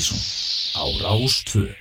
Mattísson á Rástföð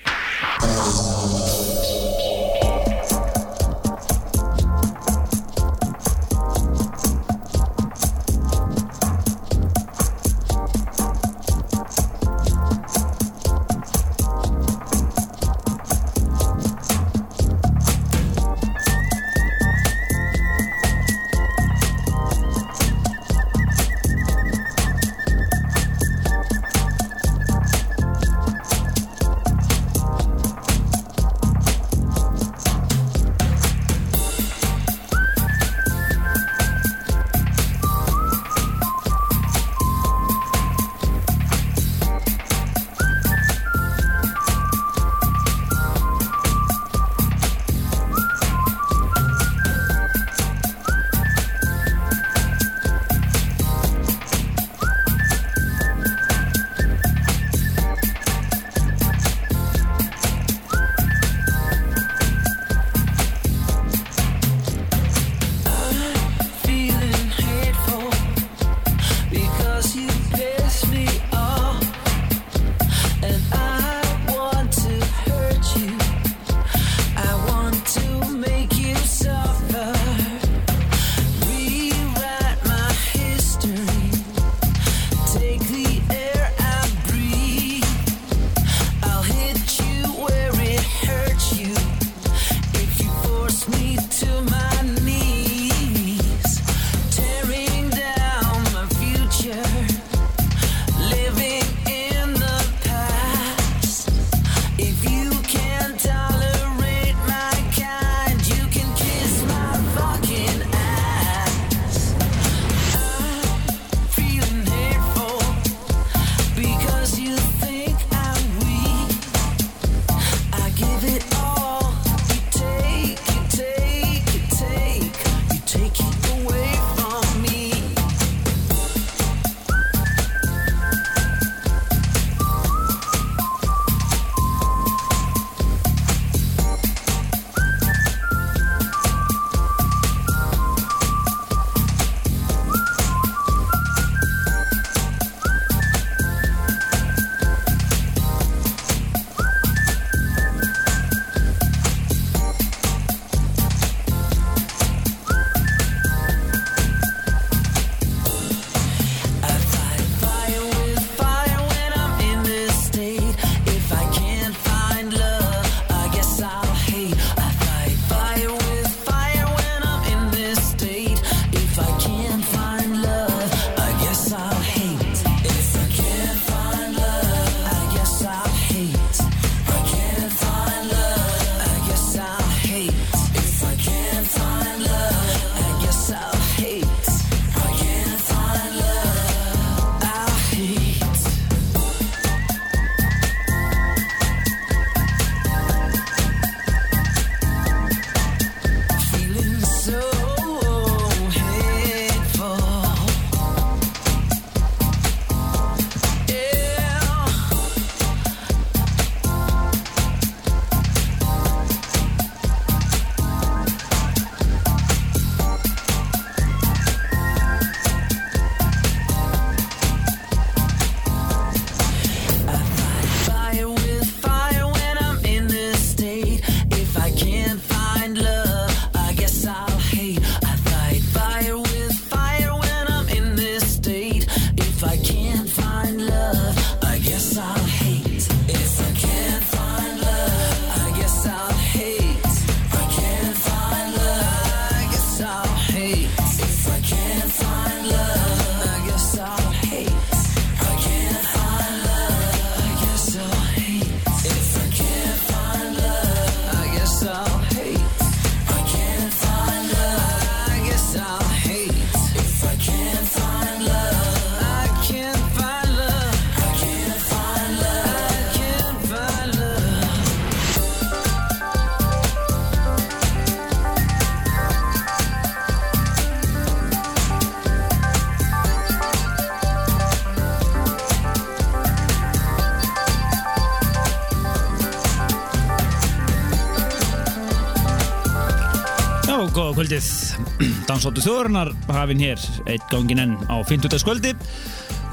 Dansóttu þjóðurnar hafinn hér eitt gangin enn á 50. skvöldi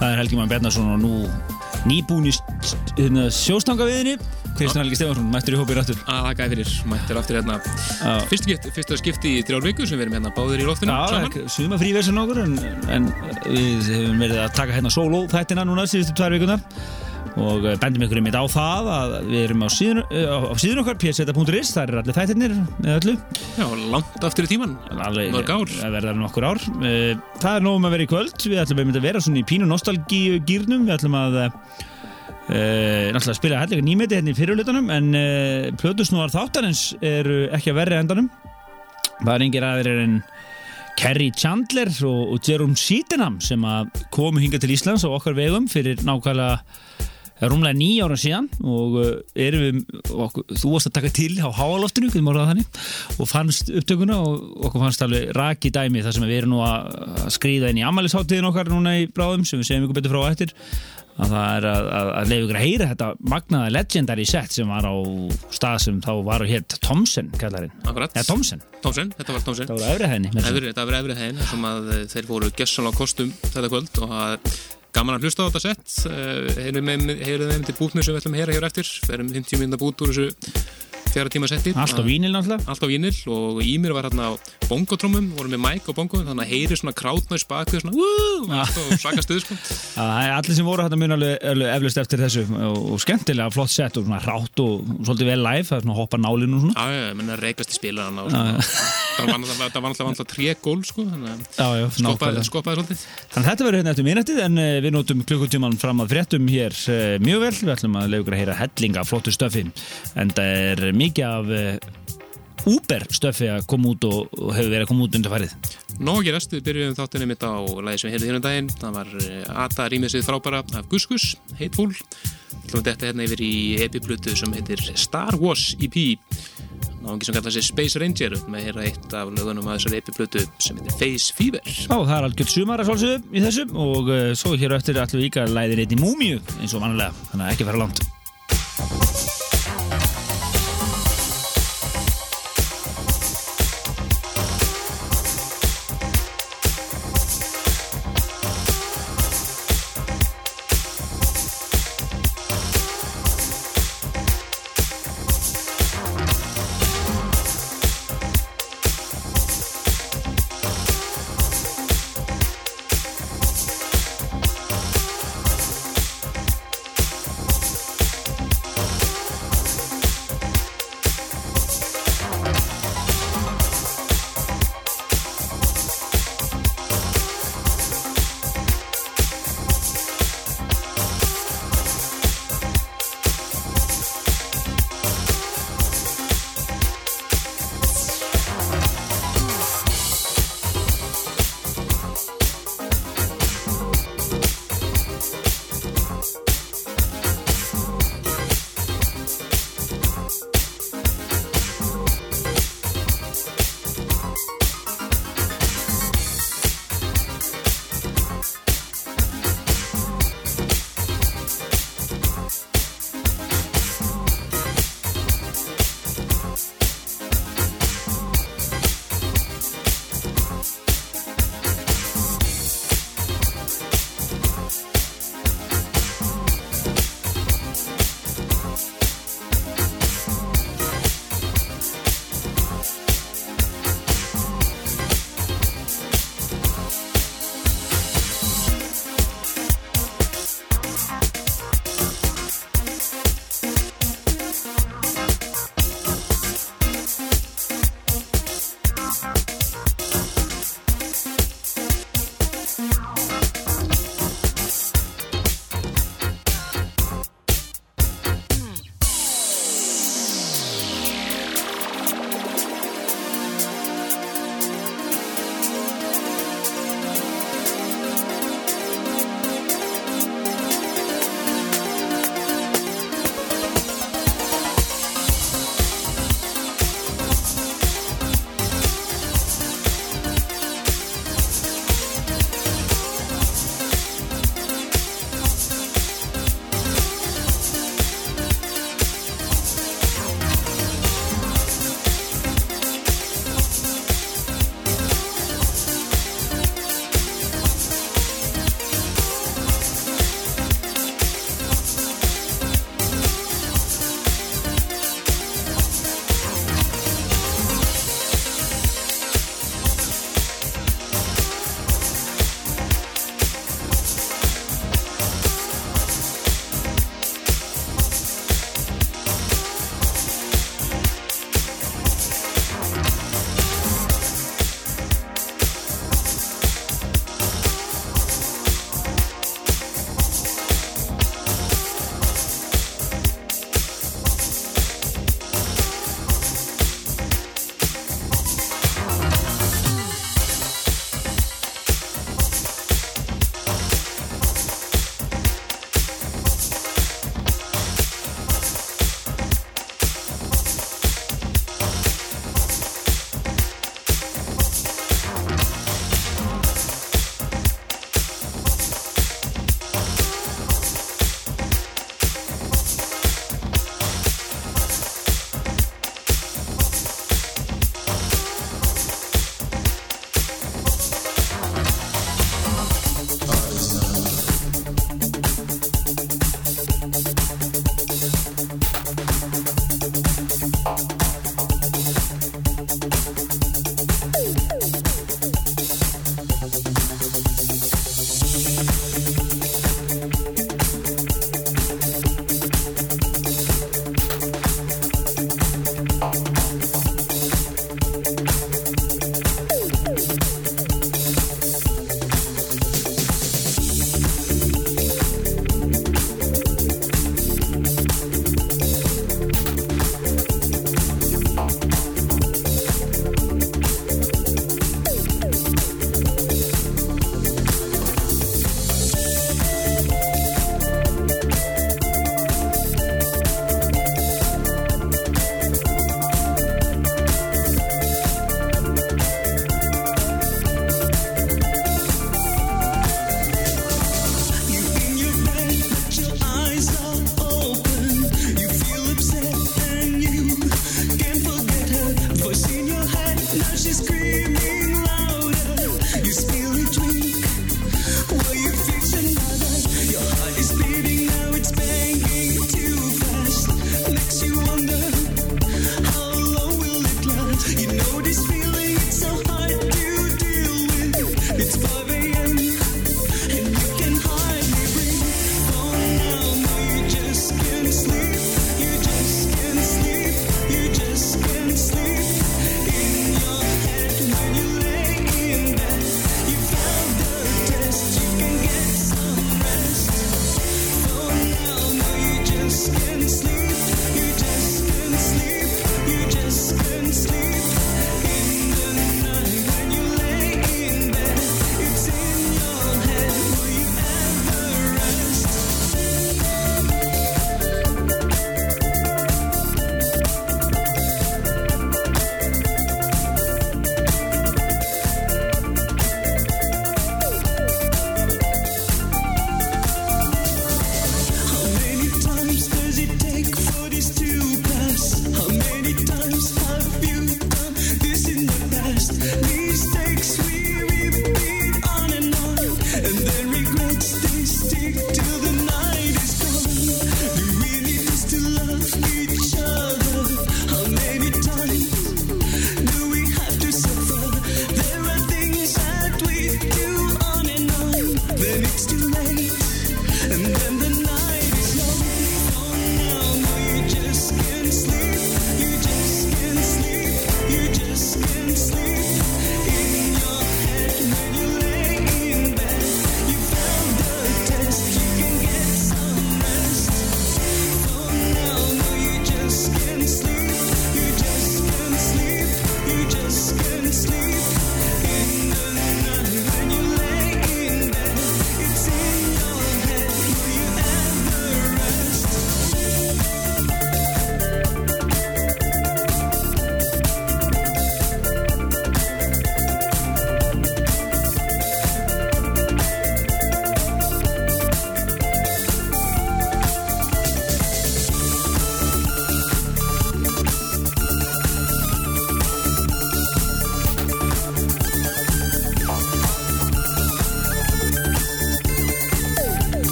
það er Helgi Mann Bjarnarsson og nú nýbúin í hérna, sjóstangaviðinni. Kristján Helgi Stefansson, mættur í hópið rættur að það gæði fyrir, mættir aftur hérna. Fyrsta skipti í þrjár viku sem við erum hérna báðir í loftinu saman. suma fríversin okkur en, en við hefum verið að taka hérna solo þættina núna síðustu tvær vikunar og eh, bendum ykkur einmitt á það að við erum á síðun, á á síðun okkar pseta.is, það eru allir þættirnir með öllu. Já, langt aftur í tíman Mörg ár. Það verða nokkur ár. Eh, Það er nógum að vera í kvöld. Við ætlum einmitt að vera svona í pínu nostalgíu gýrnum Við ætlum að uh, náttúrulega spila hellega nýmeti hérna í fyrirlutunum en uh, plötusnúðar þáttarins eru ekki að verri endanum. Það er engir aðrir en Kerry Chandler og, og Jerome Sydenham sem að komu hinga til Íslands á okkar vegum fyrir nákvæmlega rúmlega nýja ára síðan og uh, erum við, okkur, þú varst að taka til á háaloftinu, hvernig maður að þannig og fannst upptökuna og okkur fannst alveg raki dæmi þar sem við erum nú að að skrýða inn í ammælisháttiðin okkar núna í bráðum sem við segjum ykkur betur frá eftir að það er að, að, að leiða ykkur að heyra þetta magnaða legendary set sem var á stað sem þá var og hétt Thomsen kallarinn, Akkurat, eða Thomsen Tómsen, þetta var Tómsen það voru efri henni þetta var efrið þeim sem að eh, þeir fóru gessunlega á kostum þetta kvöld og það gaman að hlusta á þetta sett heyrum þeim til bútnu sem við ætlum að heyra hér eftir. Ferum 50 minna bút úr þessu fjara tíma setti. Allt á vínil náttúrulega. Allt á vínil og Ímir var hérna á bongotrómum, vorum með mæk á bongo þannig að heyri svona krátnæs bakvið svona allt og svaka stuð sko. Allir sem voru þetta mun alveg, eflust eftir þessu. Og, og skemmtilega flott sett og svona rátt og svolítið vel live, það er svona hoppa nálinu og svona. Já, já, menn að reykast í og svona. það var vantilega tré gól sko skoppaði svolítið. Þannig að þetta verður hérna að hér að að er mikið af uh, Uber stöfi að koma út og, hefur verið að koma út undir farið. Nó ekki rest, við byrjuðum þáttinni mitt á lagi sem við heyrðum hérna um daginn, það var eh, Ata rýmið sig frábæra af Guskus, Hateful ætlum að detta hérna yfir í EP-plutu sem heitir Star Wars EP náðungi sem kallar sig Space Ranger. Með að heyra eitt af lögunum að þessari EP-plutu sem heitir Face Fever. Já, það er algjört sumar að svolsögðu í þessu og uh, svo hér á eftir líka að læðir eitt í múmíu eins og vanlega, þannig að ekki fara langt.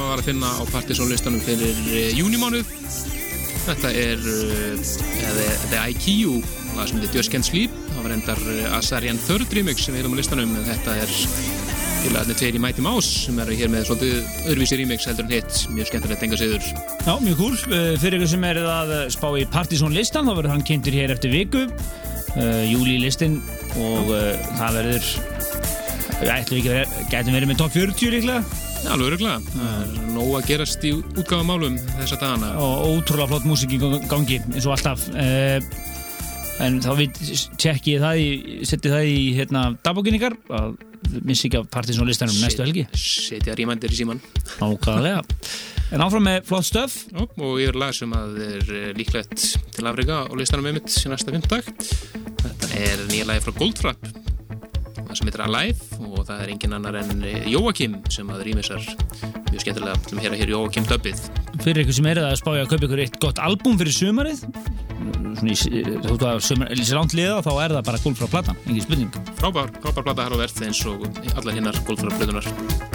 Sem að var að finna á partysónlistanum fyrir uh, júnimánuð þetta er uh, The IQ lag sem heitir Just Can't Sleep. Það var endar uh, Asarian Third remix sem við hefum á listanum. En þetta er félagarnir tveir í Mighty Mouse sem eru hér með svolítið öðruvísi remix heldur en hitt. Mjög skemmtilegt enga siður. Já, mjög cool. Uh, Fyrir ykkur sem er að spá í Partizón listan þá verður hann kynntur hér eftir viku. Uh, júli listin og uh, það verður við ætlum ekki að gætum verið með top 40 líklega alveg öruglega, það er nóg að gerast í útgáðamálum þessa dagana. Og ótrúlega flott músík í gangi eins og alltaf. Uh, en þá við tjekkið það í setið það í hérna dagbókinningar að missi ekki af Partizón listanum næstu helgi. Setja rímandir í síman Nákvæmlega. En áfram með flott stöf. Og ég er lag sem að er eh, líklegt til Afrika og listanum með mitt í næsta fymtdag Þetta er nýja lagi frá Goldfrapp það sem heitir Alive og það er engin annar en eh, Jóakim sem að rýmisar mjög skemmtilega. Til að hera hér Jóakim döbbið. Fyrir ykkur sem er að spája að kaupa ykkur eitt gott albúm fyrir sumarið svona í þú veist að sumar, í sér ánt liða þá er það bara Goldfrapp platan, engin spurning. Frábær, frábær plata har á verð eins og allar hinnar Goldfrapp plötunar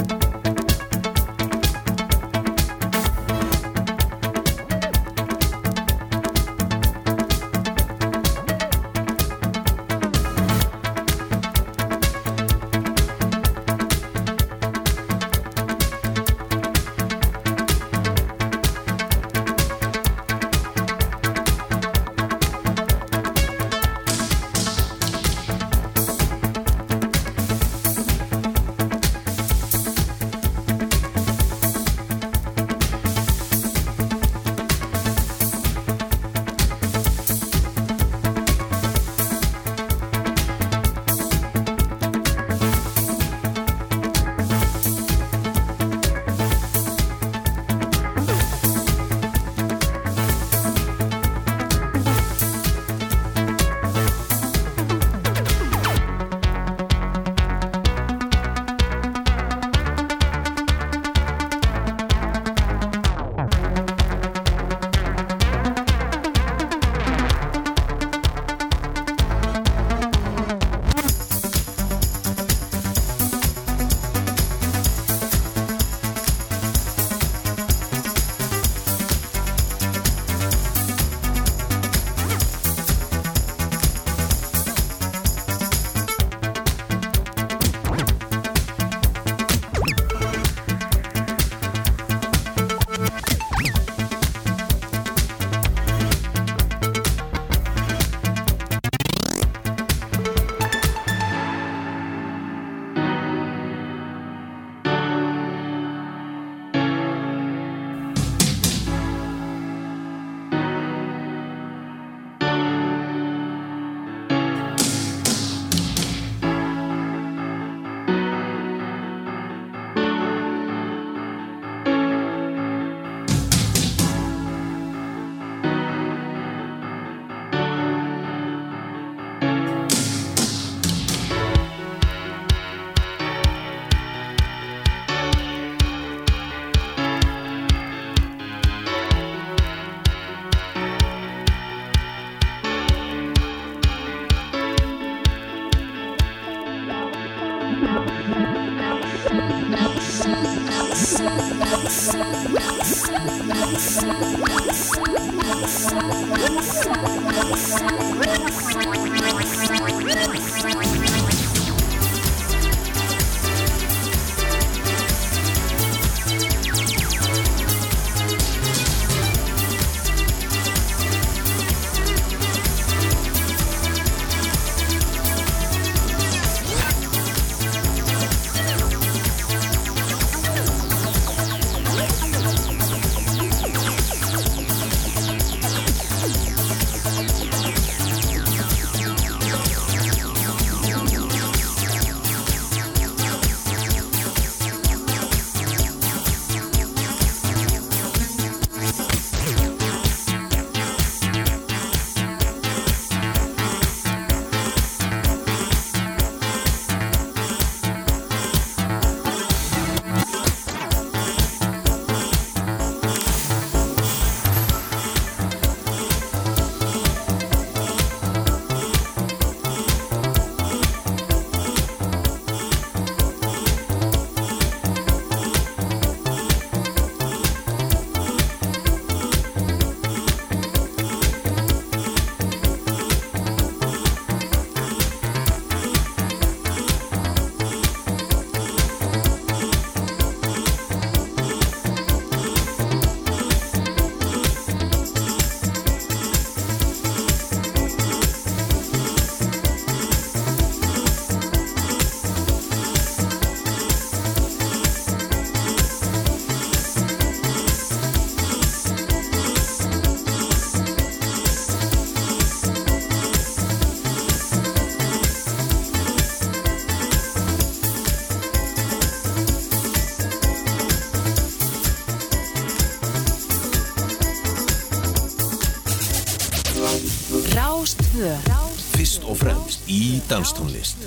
danstónlist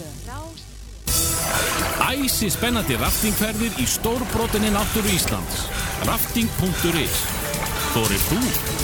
Æsi spennandi raftingferðir í stórbrotinni náttúru Íslands. Rafting.is Þórið þú?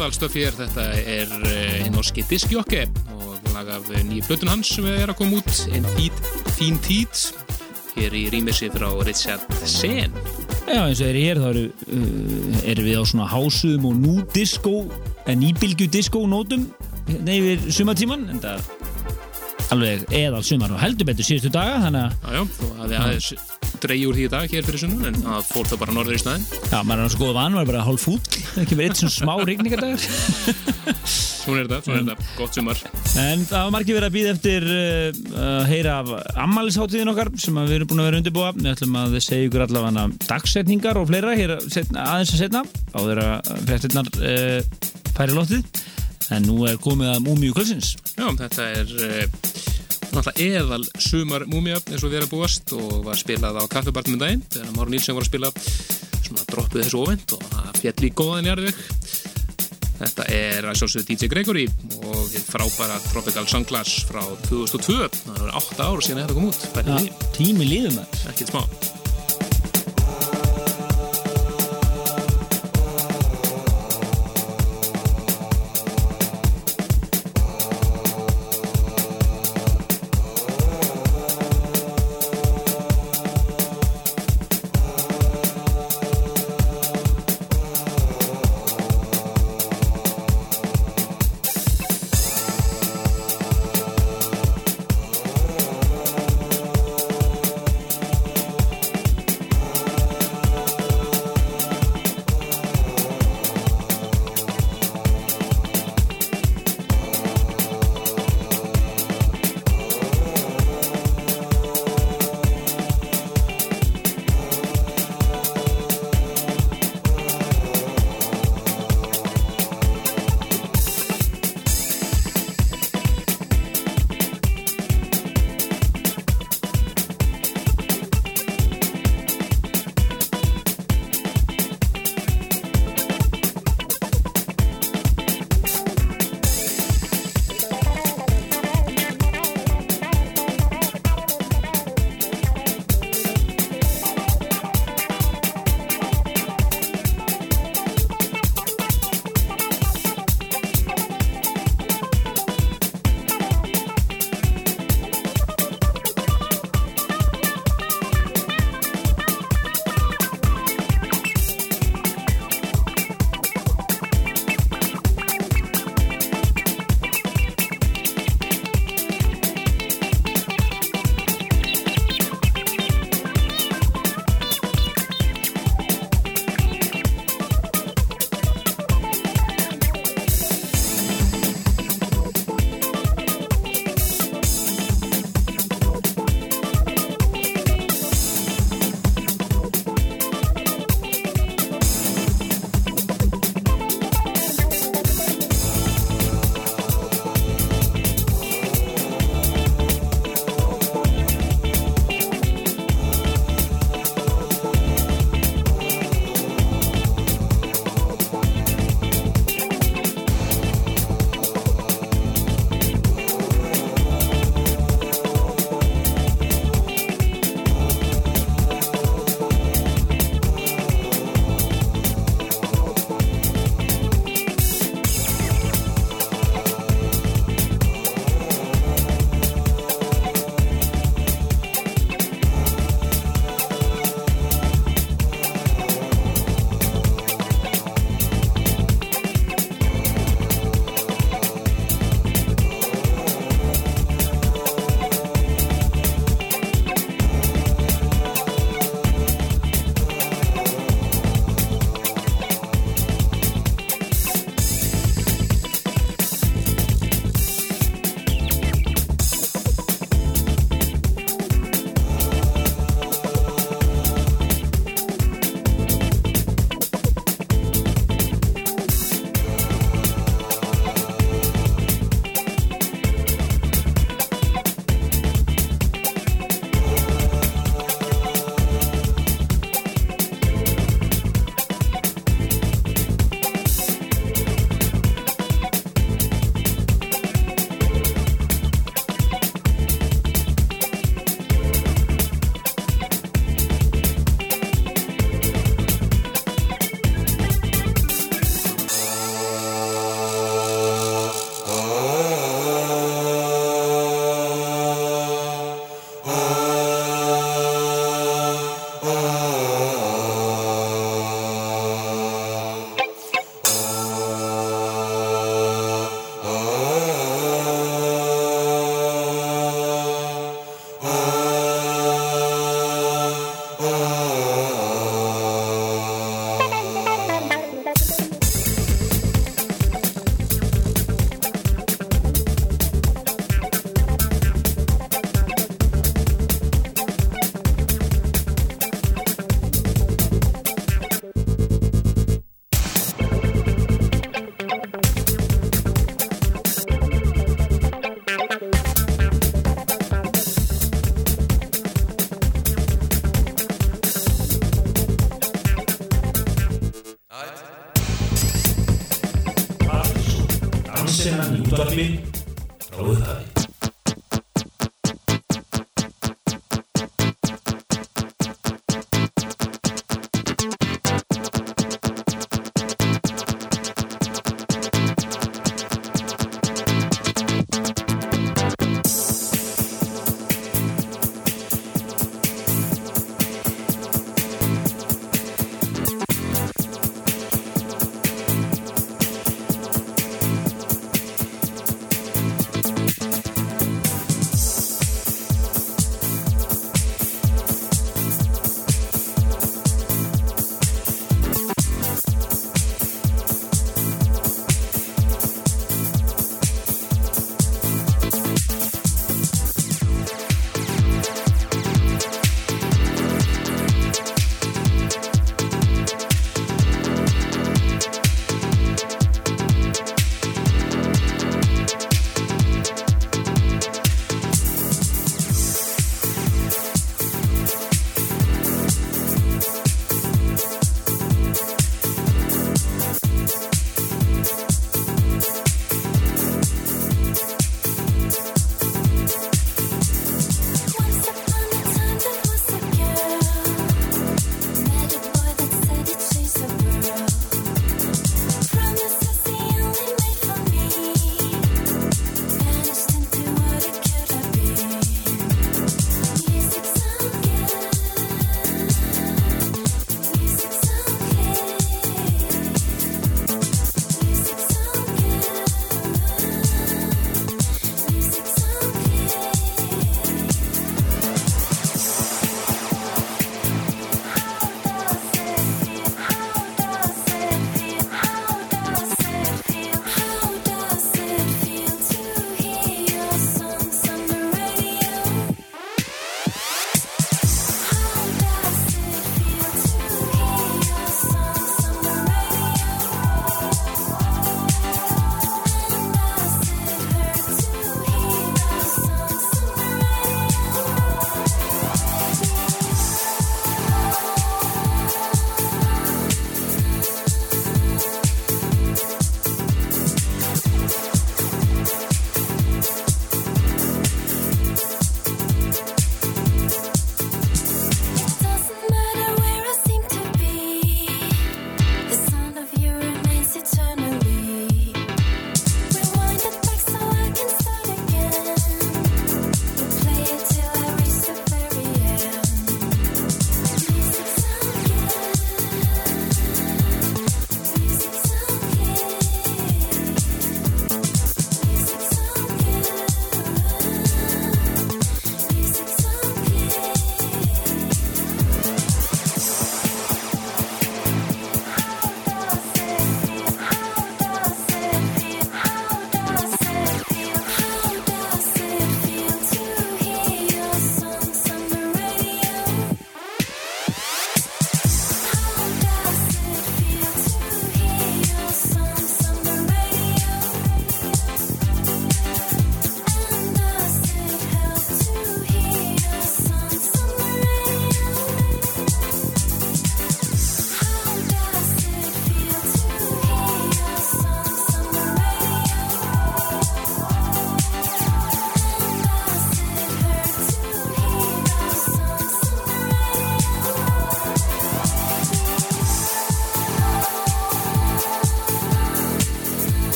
Eðalstöfi er þetta er eh, hinn norski diskjokki og lag af nýju blötun hans sem er að koma út en Fín Tít hér í rýmissi frá Richard Sen Já, eins og er hér, þá eru, uh, erum við á svona hásum og nú disco, en nýbylgju disco nótum neyfir sumatíman, en það alveg eðal sumar og heldur betur síðustu daga, þannig að Jájá, þú hafði aðeins dreigi úr því í dag hér fyrir sunnan en það fór það bara norður í staðin Já, maður er náttúrulega góð van, maður er bara hálf fúll, ekki verið eitt svona smá regningadagur. Svona er þetta, svona er þetta, gott sumar. En það var margir verið að býða eftir uh, að heyra af ammælisháttíðin okkar sem við erum búin að vera undirbúa. Við ætlum að segja ykkur allavega dagsetningar og fleira hér aðeins að setna á þeirra fréttinnar uh, færi lóttið En nú er komið að Múmiu kvölsins Já, þetta er uh, náttúrulega eðal sumar Múmiu eins og við erum búast og var spilað á kaffibartum um daginn þegar Máru Nílsson var að spila svona droppuð þessu ofend og það fjall í góðan jarðveg. Þetta er að sjálfsögðu DJ Gregory og frábæra Tropical Sunglass frá 2002 það er 8 ára síðan þetta kom út. Ja, Tími líðum það Ekkert smá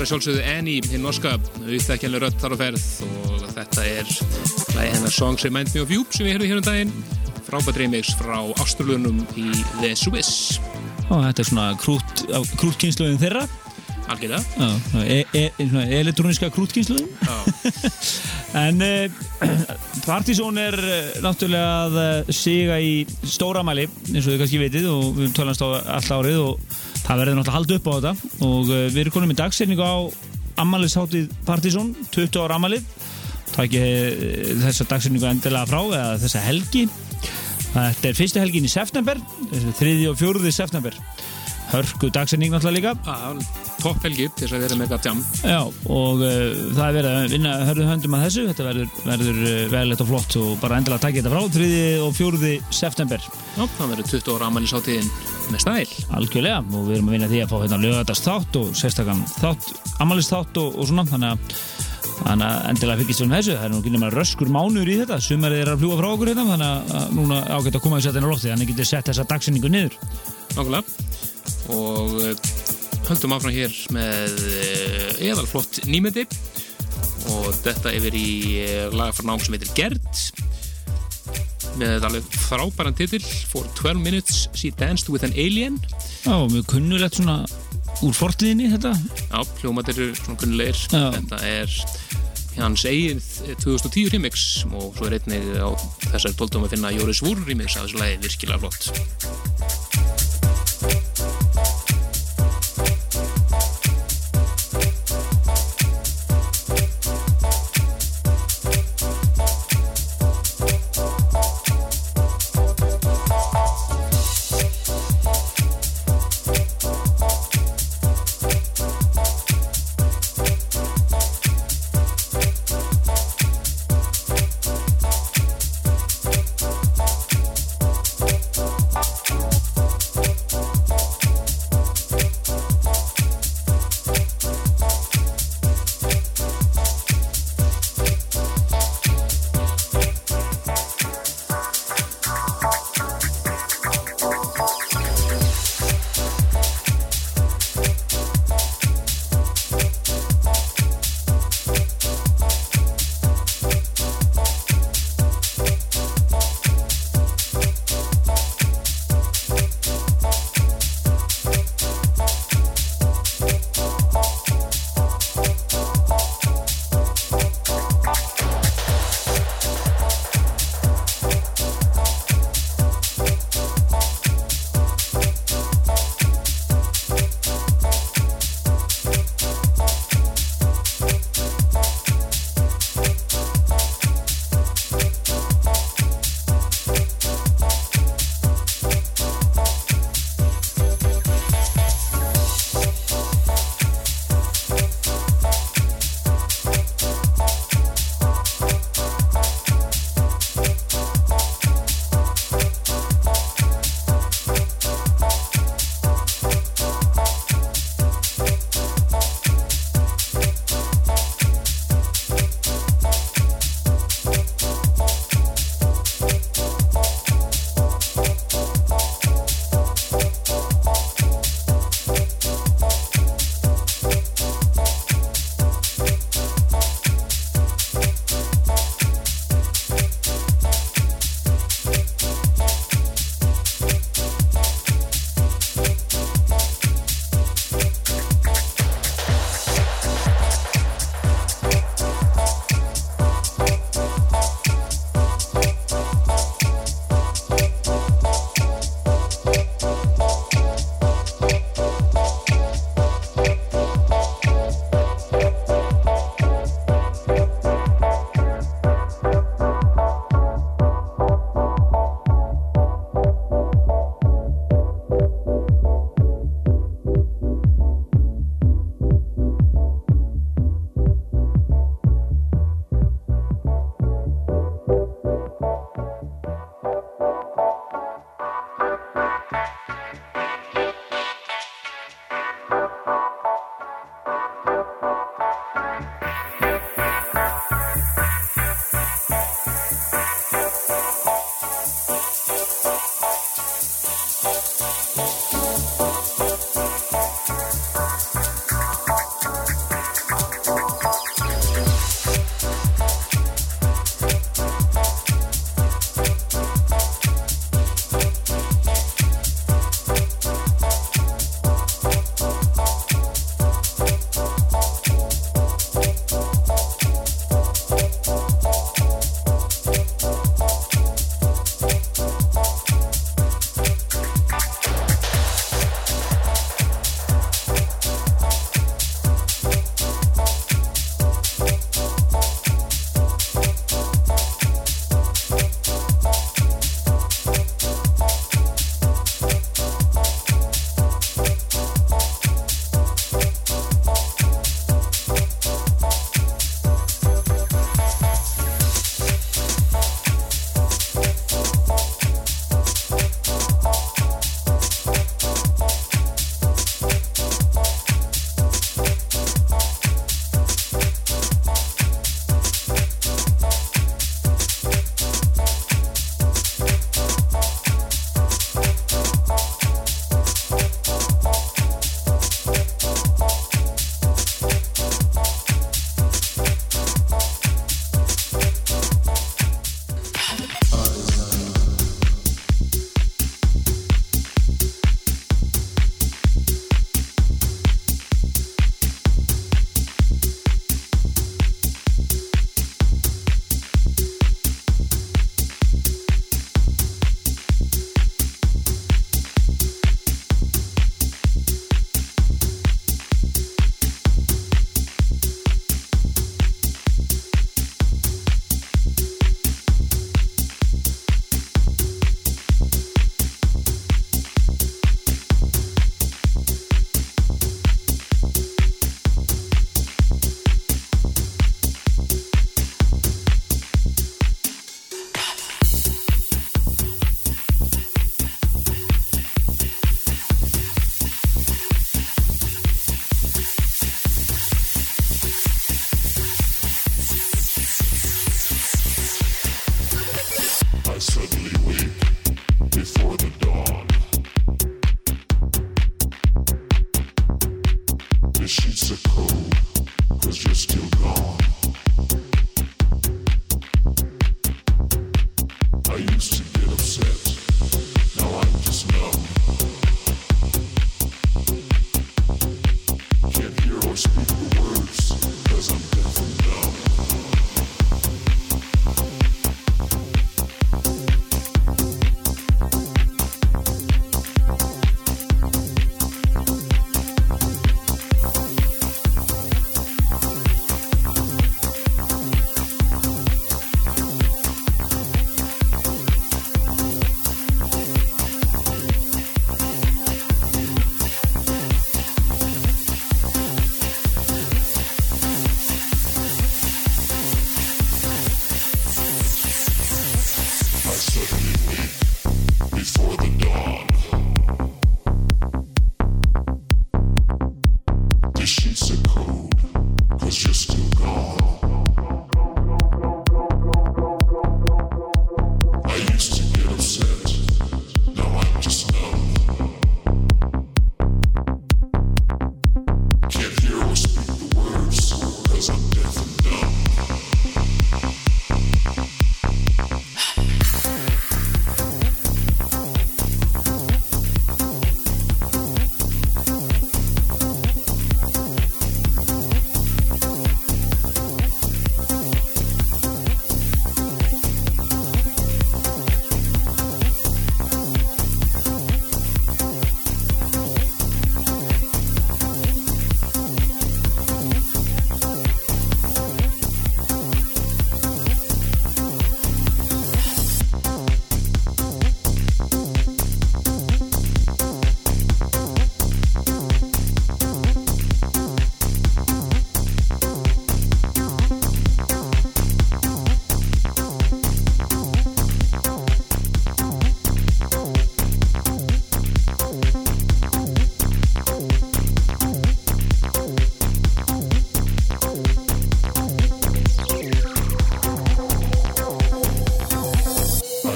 þetta er sjálfsögðu Annie, hinn norska, auðvitaðkjænlega rött þar á ferð. Og þetta er hlæði hennar Songs Remind Me of You sem við heyrðum hér um daginn. Frábært remix frá Ástralunum í The Swiss. Og þetta er svona krút, krútkynsluðin þeirra. Algjörða e, e, e, Elektróniska krútkynsluðin En uh, Partizón er uh, náttúrulega að uh, siga í stóramæli eins og þið kannski vitið og við tölumst á allt árið og það verður náttúrulega haldið upp á þetta. Og við erum konum í dagsefningu á ammaliðsháttið Partizón 20 ára ammalið það ekki þessa dagsefningu endilega frá eða þessa helgi. Þetta er fyrstu helgin í september þriði og fjóruði september. Hörku dagsending náttúrulega líka. Topp helgi þess að vera mega jam. Já, og uh, það er verið að vinna hörðu höndum að þessu, þetta verður, verður uh, veðilegt og flott og bara endilega takk þetta frá 3. og 4. september. Já, það verður 20 ára ammælisáttíðin með stæl. Algjörlega, og við erum að vinna því að fá hérna lögatast þátt og sérstakann þátt ammælist þátt og, og svona, þannig að Þannig að endilega við um þessu, það er nú ekki nema röskur mánuður í þetta, sumarið er að fljúa frá okkur hérna, þannig að núna ágætt að koma að setja hennar lótti, þannig að getur sett þessa dagsinningu niður. Nákvæmlega, og eh, höldum áfram hér með eh, eðalflott nýmyndi og þetta er verið í eh, laga frá nám sem heitir Gerd með alveg frábæran titill For 12 Minutes She Danced With An Alien. Já, mjög kunnulegt svona úr fortliðinni þetta. Já, hljómat eru svona kunnulegir. Þetta er hans eigin 2010 remix og svo er einnig á þessari tóltum að finna Jóris Vúr remix að þessu lagi virkilega flott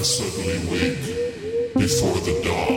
Suddenly, wake before the dawn.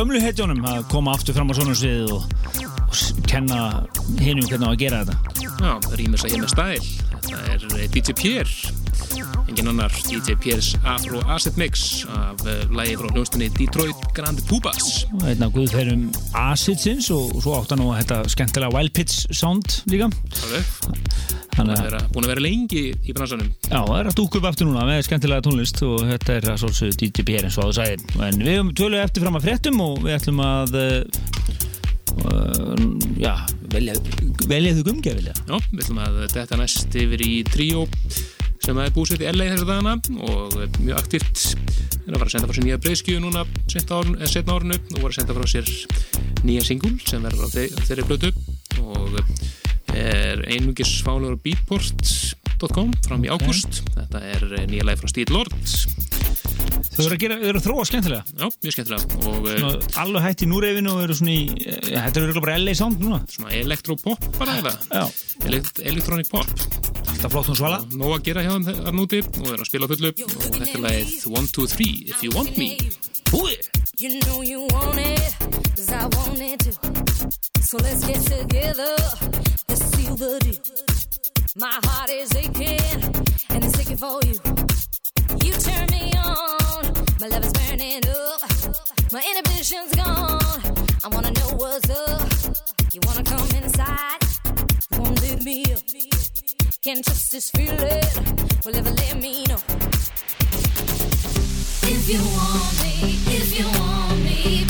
Gömlu hetjónum að koma aftur fram á svona svið og, og kenna hinnum hvernig á að gera þetta. Já, rýmis að hérna stæl. Þetta er eh, DJ Pierre. Engin annar DJ Pierre's Afro Acid Mix af uh, lægi frá hljónstunni Detroit Grand Pubas Einn af guðferðum Acidsins og, og svo átt hann á þetta skemmtilega Wild Pitch sound líka Þannig að það er búin að vera lengi í bransanum. Já, það er að dúka upp aftur núna með skemmtilega tónlist og þetta er að svolítið DJ Pierre eins og að það sæði en við höfum tölu eftir fram að fréttum og við ætlum að uh, já, velja velja þau gumgja vilja. Já, við ætlum að þetta næst yfir í tríó sem er búsett í LA þessar dagana og mjög aktíft. Er að fara að senda frá sér nýja breyskju núna setna árinu og var að senda frá sér nýja singul sem verður á þeirri blötu og er einmugis fálegur beatport.com fram í ágúst. Okay. þetta er eh, nýja læg frá Steve Lord. Þau eru að, gera, eru að þróa skemmtilega. Já, mjög skemmtilega. Og, eh, svona, Allu hætti núrefinu og eru svona í eh, Þetta eru bara LA sound núna. Svona elektropop bara eða? Elekt, Elektronik pop. Alltaf flott hún svala. Nó að gera hjá þeim þar núti og eru að spila fullu. Og þetta er lægið 1, 2, 3 If you want me. Húi! You know you want it, cause I want it too. So let's get together, let's seal the deal. My heart is aching, and it's aching for you. You turn me on, my love is burning up. My inhibition's gone, I wanna know what's up. You wanna come inside, won't leave me up. Can't trust this feeling, will ever let me know if you want me, if you want me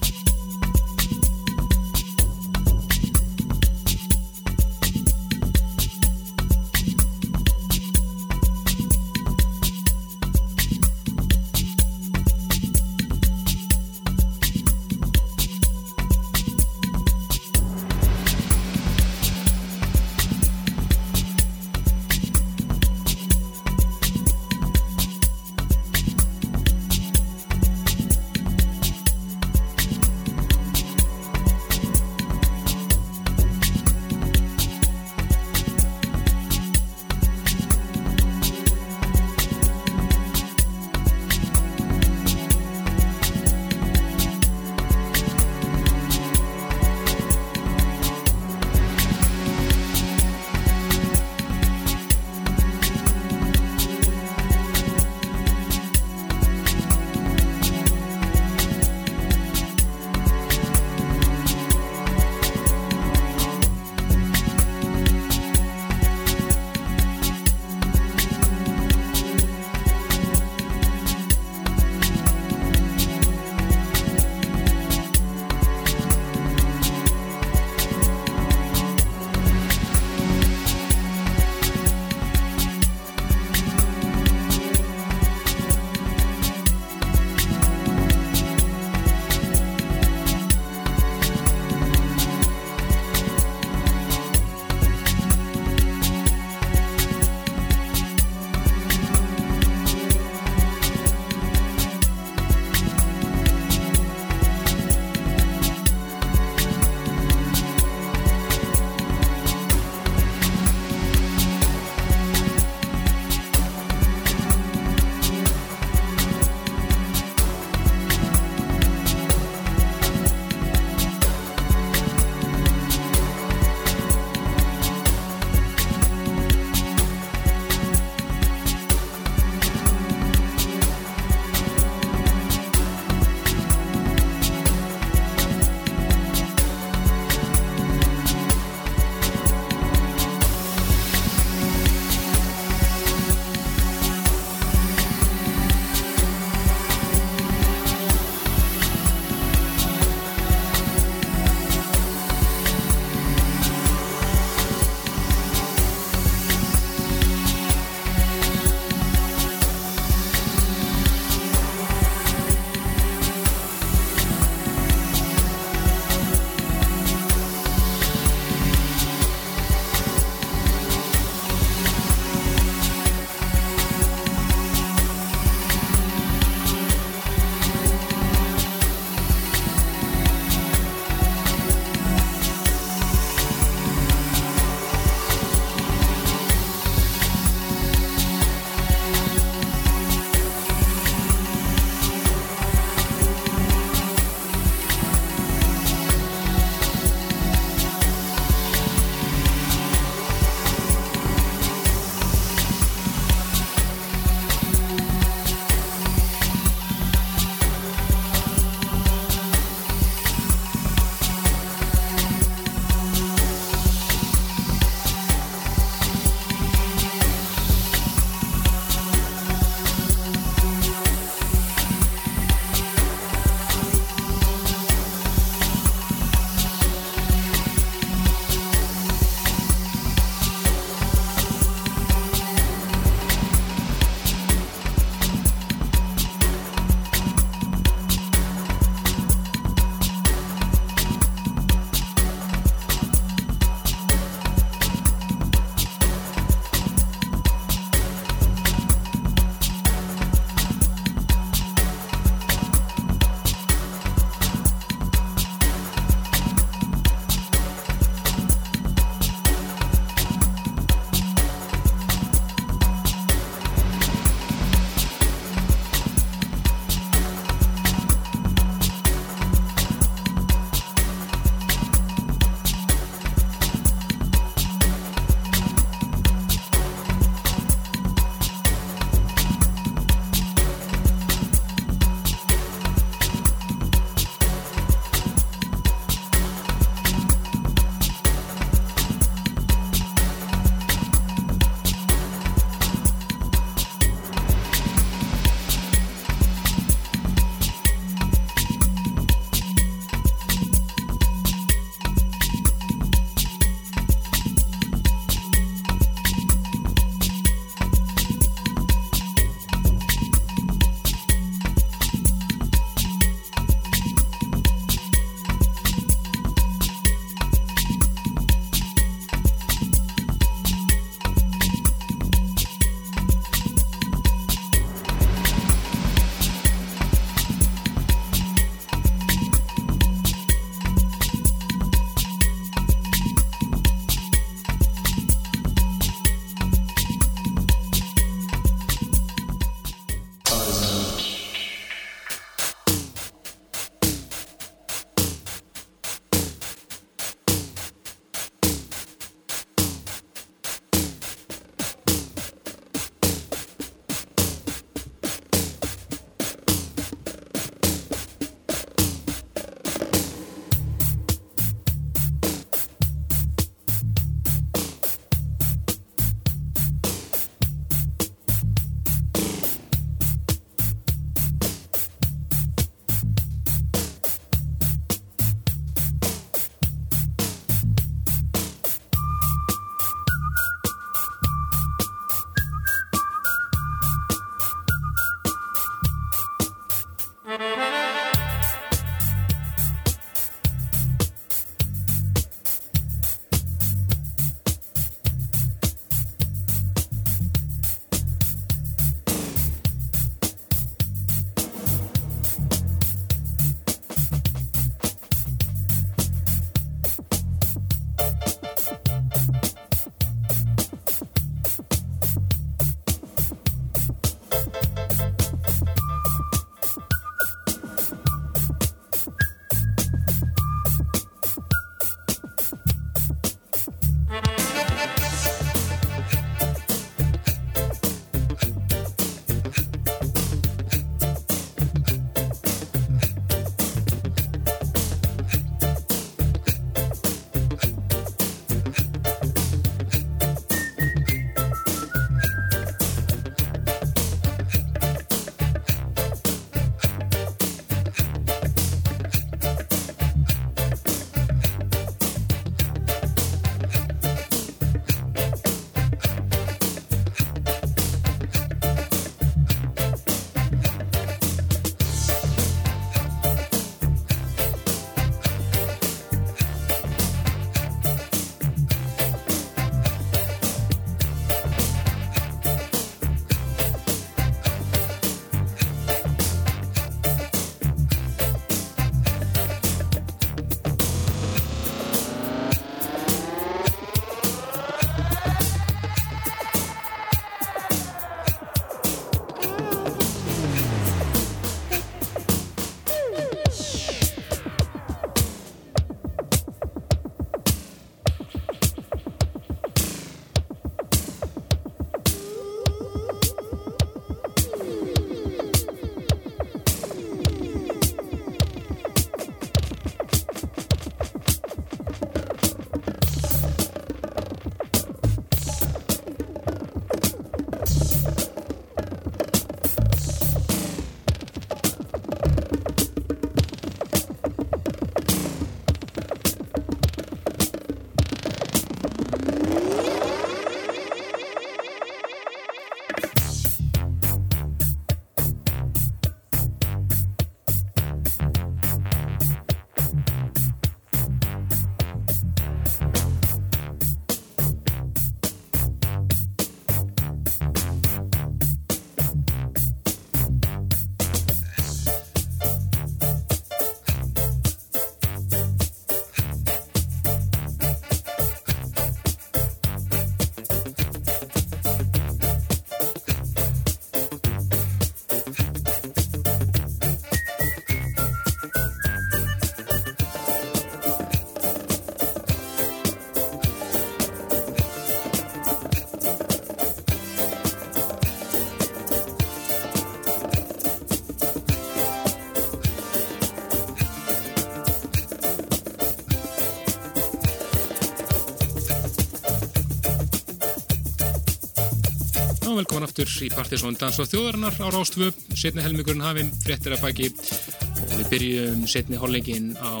velkomin aftur í Partisón Dansvað þjóðarinnar á Rástfu, setni helmingurinn hafinn, fréttir að baki og við byrjum setni hollengin á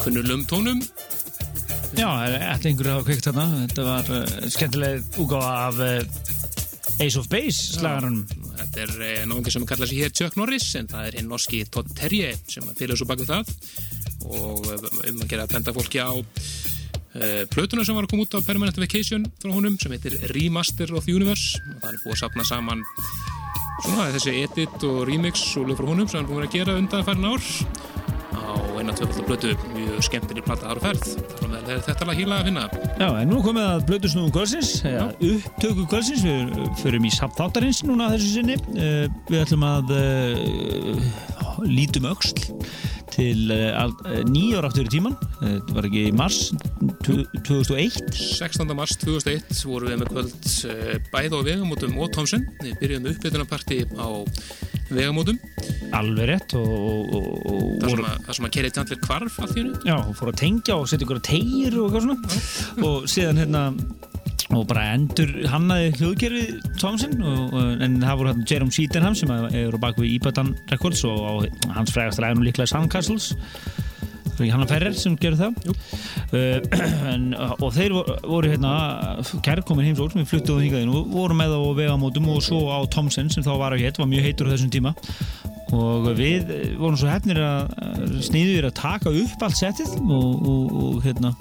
kunnulum tónum. Já, ætla einhverju að kveikt þarna. Þetta var uh, skemmtileg úgáfa af uh, Ace of Base slagarunum. Þetta er eh, náðungi sem kallar sig hér Chuck Norris en það er hinn norski Todd Terje sem fylgur svo bak við það og um að gera að benda fólki á uh, plötuna sem var að koma út á Permanent Vacation frá honum sem heitir Remaster of the Universe. Og það er búið að sapna saman svona þessi edit og remix og lög frá honum sem hann búið að gera undan færin ár á eina tvöfaldar plötu. Mjög skemmtileg platta ára ferð. Þar með er þetta alveg híla að finna. Já, en nú komið að blödu snúðum kvölsins, eða upptöku kvölsins, við förum í sapþáttarins núna þessu sinni. Uh, við ætlum að uh, lítum öxl til uh, nýjár aftur í tíman, þetta var ekki í mars 2001. 16. mars 2001 vorum við með kvöld bæð á vegamótum og Tomsen við byrjuðum með uppbytunarparti á vegamótum. Alveg rétt og... og, og, það sem að, að kerið tjandlir kvarf í hennu Já, fór að tengja og setja ykkur að tegir og eitthvað svona. Og síðan hérna og bara endur hannaði hljóðkerfið Tomsen og, og, en það voru hérna Jerome Sydenham sem er á baku í Ibadan Records og á hans frægast ræðinu líklega Sandcastles. Ekki Hanna Ferrer sem gerur það. Uh, en, og þeir voru, voru hérna kærkomin heimsók sem við fluttuðum hingað inn og voru með á vegamótum og svo á Tomsen sem þá var á hétt, var mjög heitur á þessum tíma og við vorum svo hefnir að sniður að taka upp allt settið og, og, og hérna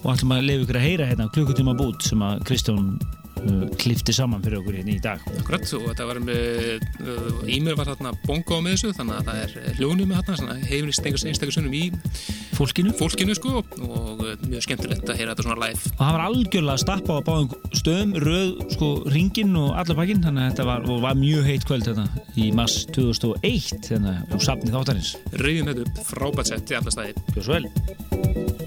og ætlum að lefa ykkur að heyra hérna klukkutíma bút sem að Kristján klifti saman fyrir okkur hérna í dag. Akkurat, og þetta var með uh, Ímir var þarna bongo með þessu þannig að það er hljónu með hefnist einhvers einstakar sunnum í fólkinu? fólkinu sko og uh, mjög skemmtilegt að heyra þetta svona live. Og það var algjörlega stappa á báðum stöðum röð, sko, ringin og allar pakkin þannig að þetta var, var mjög heitt kvöld þetta í mass 2001 þannig og safnið þáttarins. Rauðum þetta upp frábært sett í alla staði. Gjör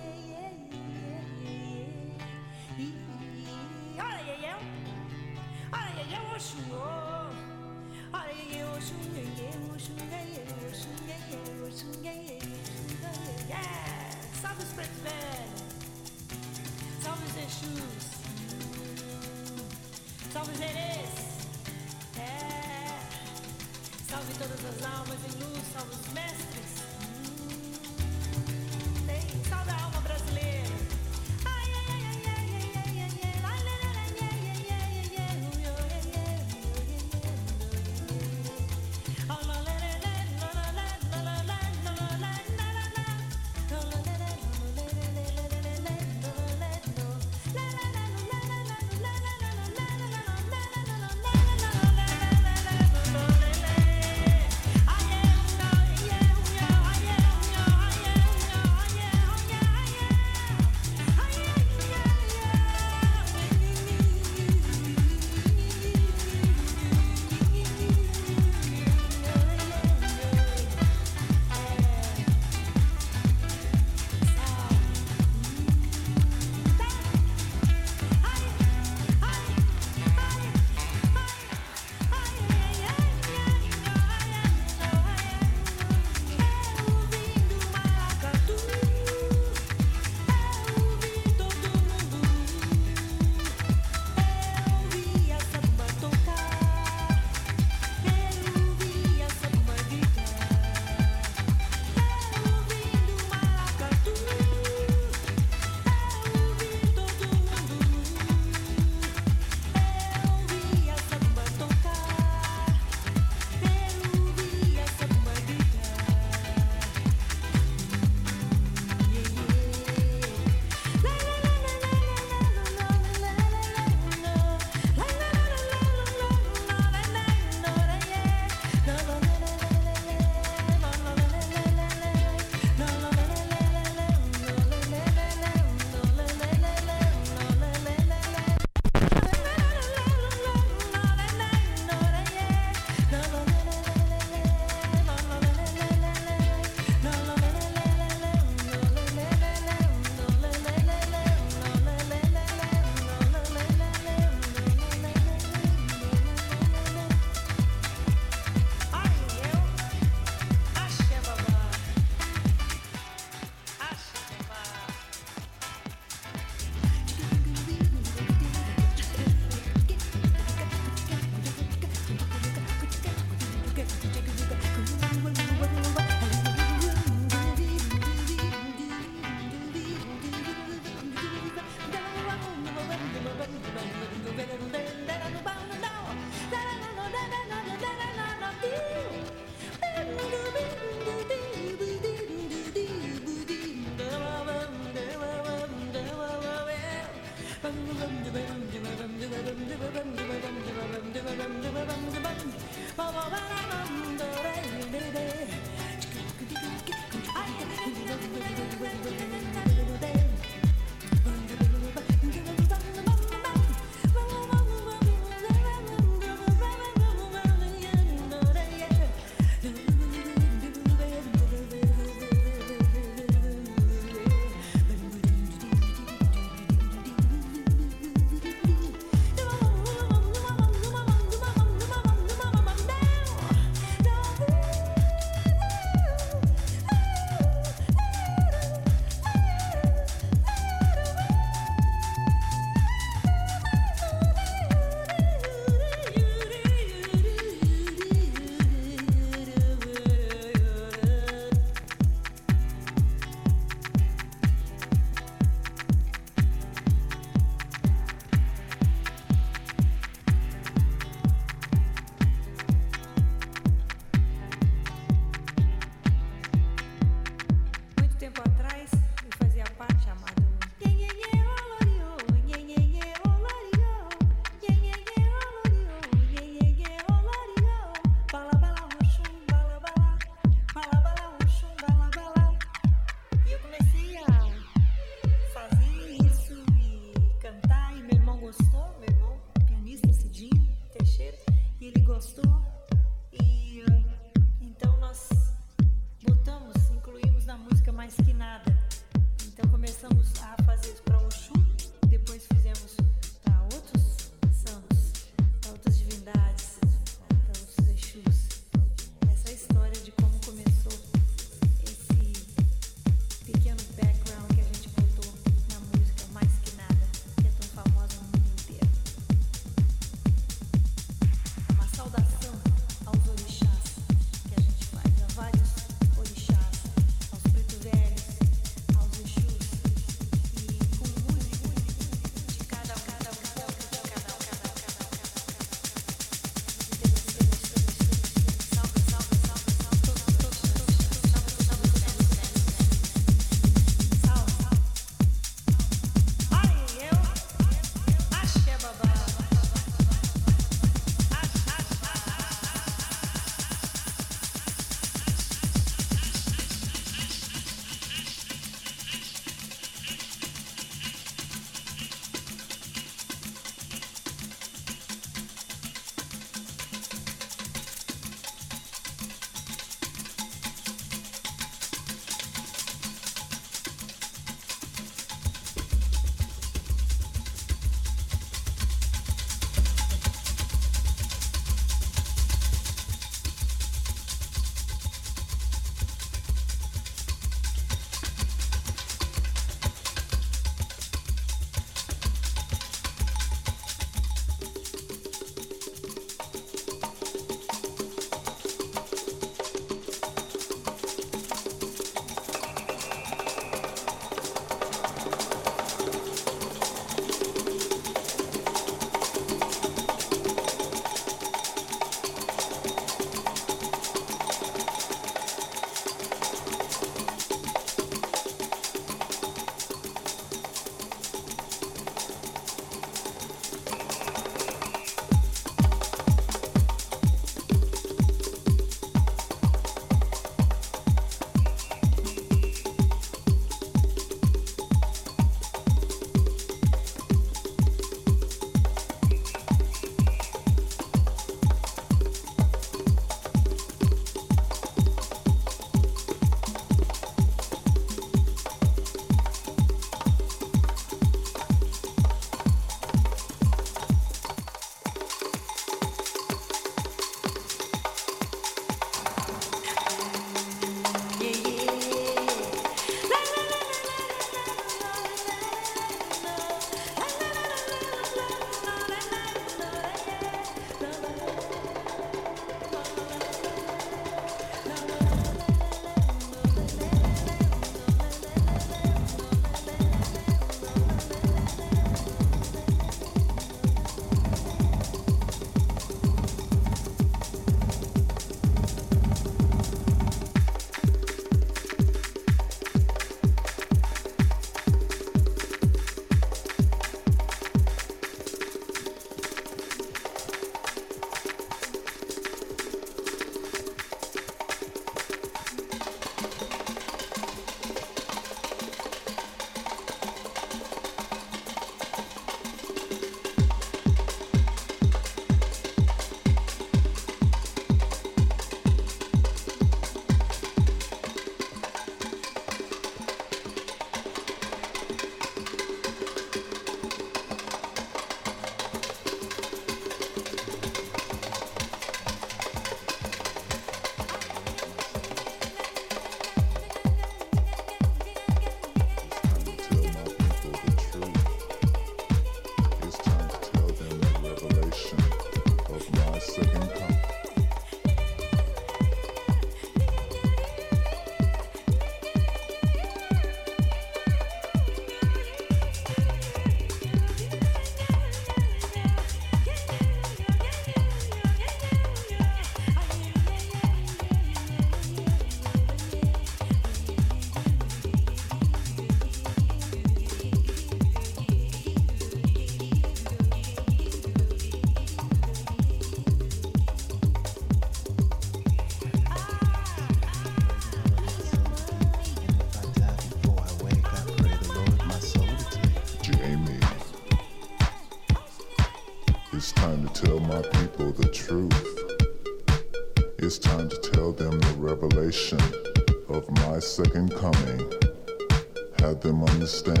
understand.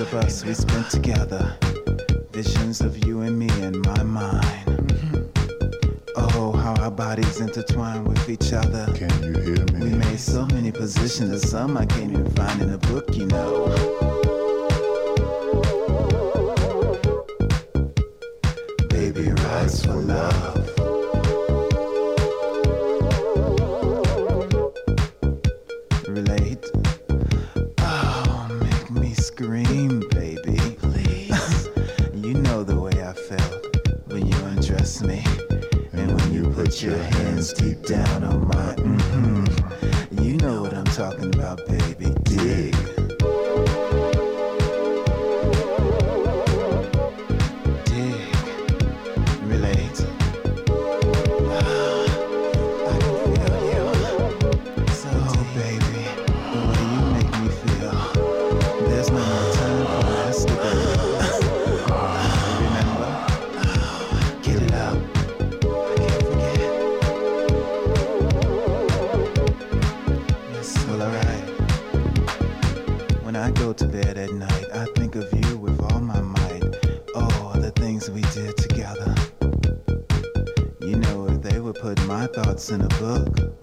of us we spent together. to bed at night, I think of you with all my might. Oh, the things we did together. You know, if they would put my thoughts in a book.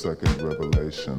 Second revelation,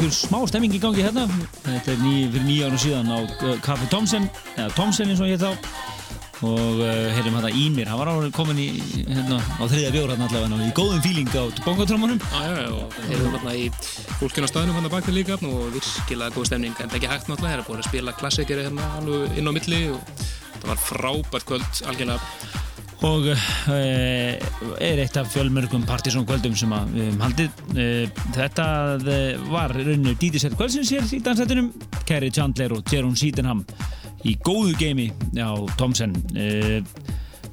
einhver smá stemming í gangi hérna. Þetta er ný, fyrir nýja ára síðan á uh, Kaffi Tomsen, eða Tomsen eins og ég þá. Og uh, heyrðum þetta í mér, hann var árið komin í, hérna, á þriðja bjór hérna allavega, í góðum fíling á bongotrömmunum. Já, já, og eru þarna í staðinu hann að baka líka og virkilega góð stemning, en ekki hægt náttúrulega, eru búin að spila klassikeri hérna alveg inn á milli og það var frábært kvöld, algjörlega. Og uh, er eitt af fjölmörgum partysón kvöldum sem við höfum haldið uh, þetta uh, var rauninu dítisett kvöldsins hér í dansættunum Kerry Chandler og Jerome Sydenham í góðu geimi á Thomsen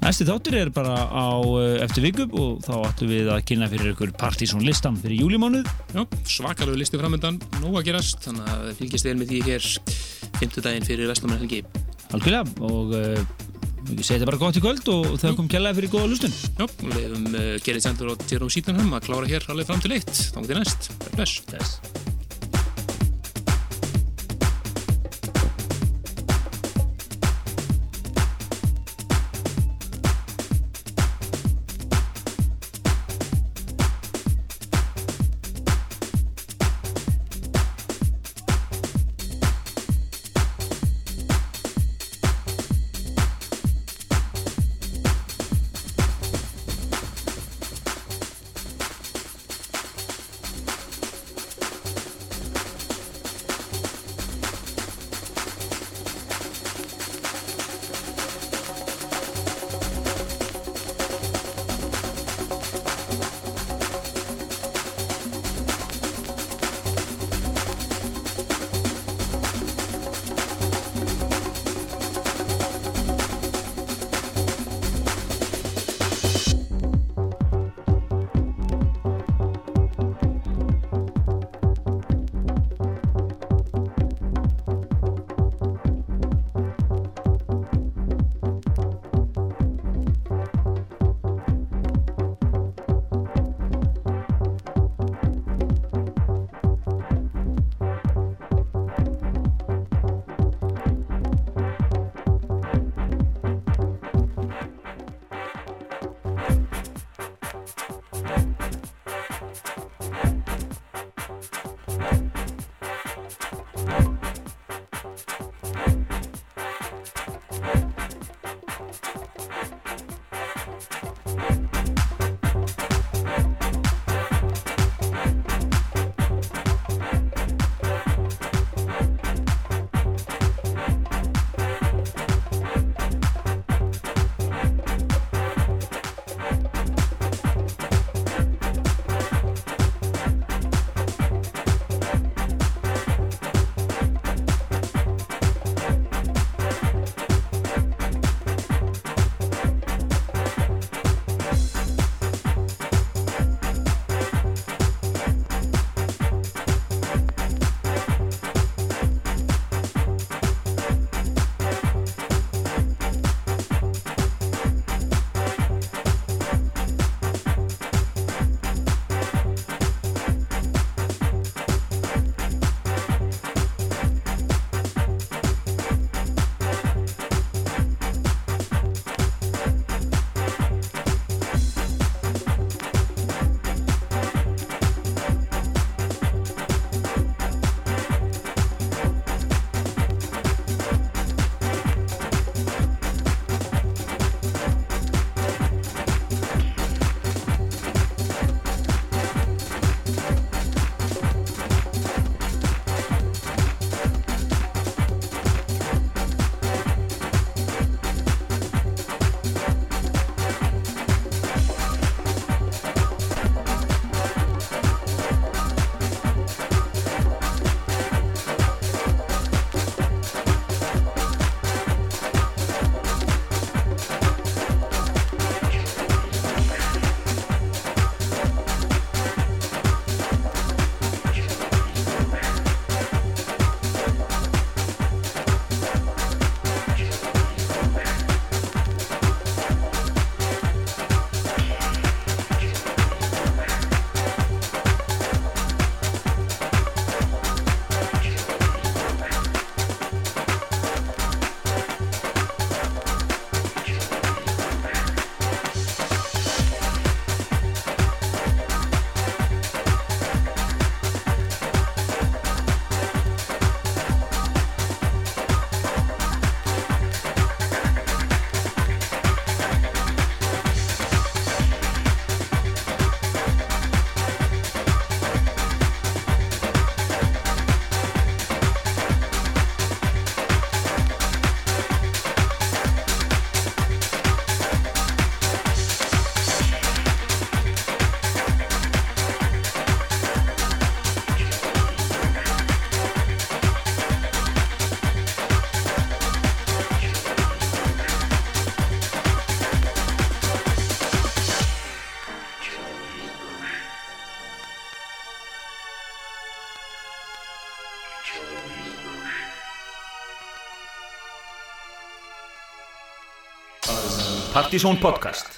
næsti þáttur er bara á eftir viku og þá ættum við að kynna fyrir ykkur partysón listan fyrir júlimánuð Já, svakalegu listi framöndan, nóg að gerast, þannig að fylgjast þér með því hér 5. daginn fyrir Vestlumann Helgi. algjörlega og við setja bara gott í kvöld og þau kom kjallaði fyrir góða lustun Já, og við hefum uh, Gerrit Sendur og Jerome Sítanham að klára hér alveg fram til eitt. Þá til næst. Bless. Bless. Partizón podcast